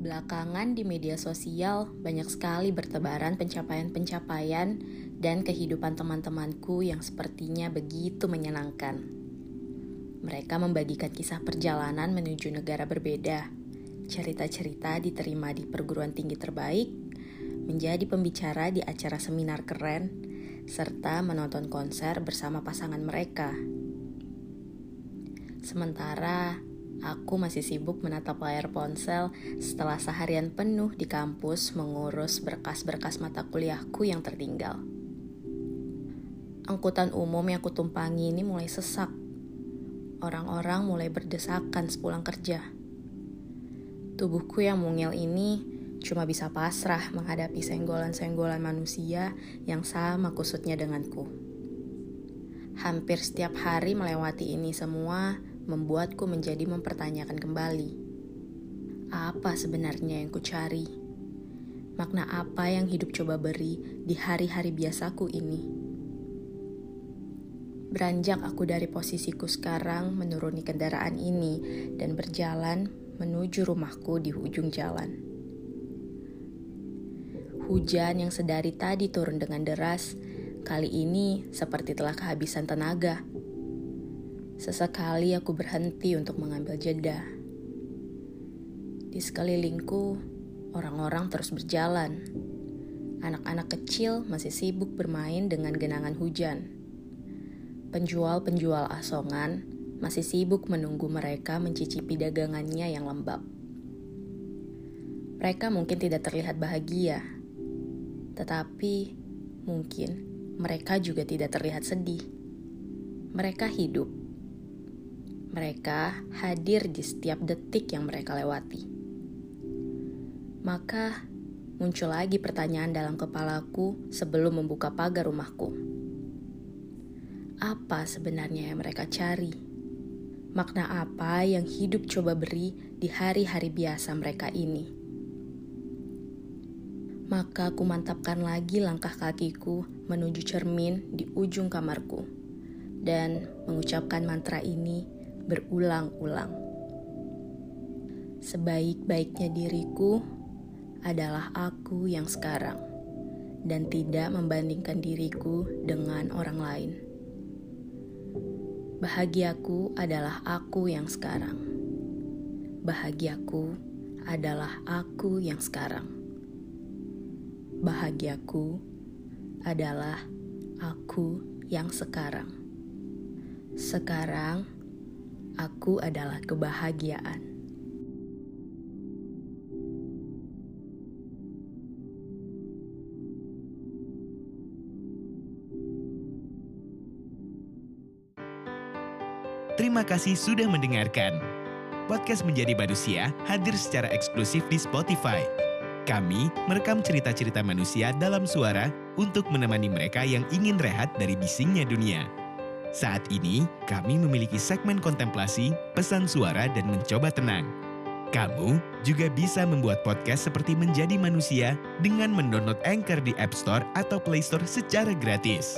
Belakangan di media sosial banyak sekali bertebaran pencapaian-pencapaian dan kehidupan teman-temanku yang sepertinya begitu menyenangkan. Mereka membagikan kisah perjalanan menuju negara berbeda. Cerita-cerita diterima di perguruan tinggi terbaik, menjadi pembicara di acara seminar keren, serta menonton konser bersama pasangan mereka. Sementara Aku masih sibuk menatap layar ponsel setelah seharian penuh di kampus mengurus berkas-berkas mata kuliahku yang tertinggal. Angkutan umum yang kutumpangi ini mulai sesak. Orang-orang mulai berdesakan sepulang kerja. Tubuhku yang mungil ini cuma bisa pasrah menghadapi senggolan-senggolan manusia yang sama kusutnya denganku. Hampir setiap hari melewati ini semua, membuatku menjadi mempertanyakan kembali. Apa sebenarnya yang kucari? Makna apa yang hidup coba beri di hari-hari biasaku ini? Beranjak aku dari posisiku sekarang menuruni kendaraan ini dan berjalan menuju rumahku di ujung jalan. Hujan yang sedari tadi turun dengan deras, kali ini seperti telah kehabisan tenaga Sesekali aku berhenti untuk mengambil jeda. Di sekelilingku, orang-orang terus berjalan. Anak-anak kecil masih sibuk bermain dengan genangan hujan. Penjual-penjual asongan masih sibuk menunggu mereka mencicipi dagangannya yang lembab. Mereka mungkin tidak terlihat bahagia, tetapi mungkin mereka juga tidak terlihat sedih. Mereka hidup mereka hadir di setiap detik yang mereka lewati. Maka muncul lagi pertanyaan dalam kepalaku sebelum membuka pagar rumahku. Apa sebenarnya yang mereka cari? Makna apa yang hidup coba beri di hari-hari biasa mereka ini? Maka ku mantapkan lagi langkah kakiku menuju cermin di ujung kamarku dan mengucapkan mantra ini berulang-ulang. Sebaik-baiknya diriku adalah aku yang sekarang, dan tidak membandingkan diriku dengan orang lain. Bahagiaku adalah aku yang sekarang. Bahagiaku adalah aku yang sekarang. Bahagiaku adalah aku yang sekarang. Sekarang Aku adalah kebahagiaan. Terima kasih sudah mendengarkan. Podcast Menjadi Manusia hadir secara eksklusif di Spotify. Kami merekam cerita-cerita manusia dalam suara untuk menemani mereka yang ingin rehat dari bisingnya dunia. Saat ini, kami memiliki segmen kontemplasi, pesan suara, dan mencoba tenang. Kamu juga bisa membuat podcast seperti Menjadi Manusia dengan mendownload Anchor di App Store atau Play Store secara gratis.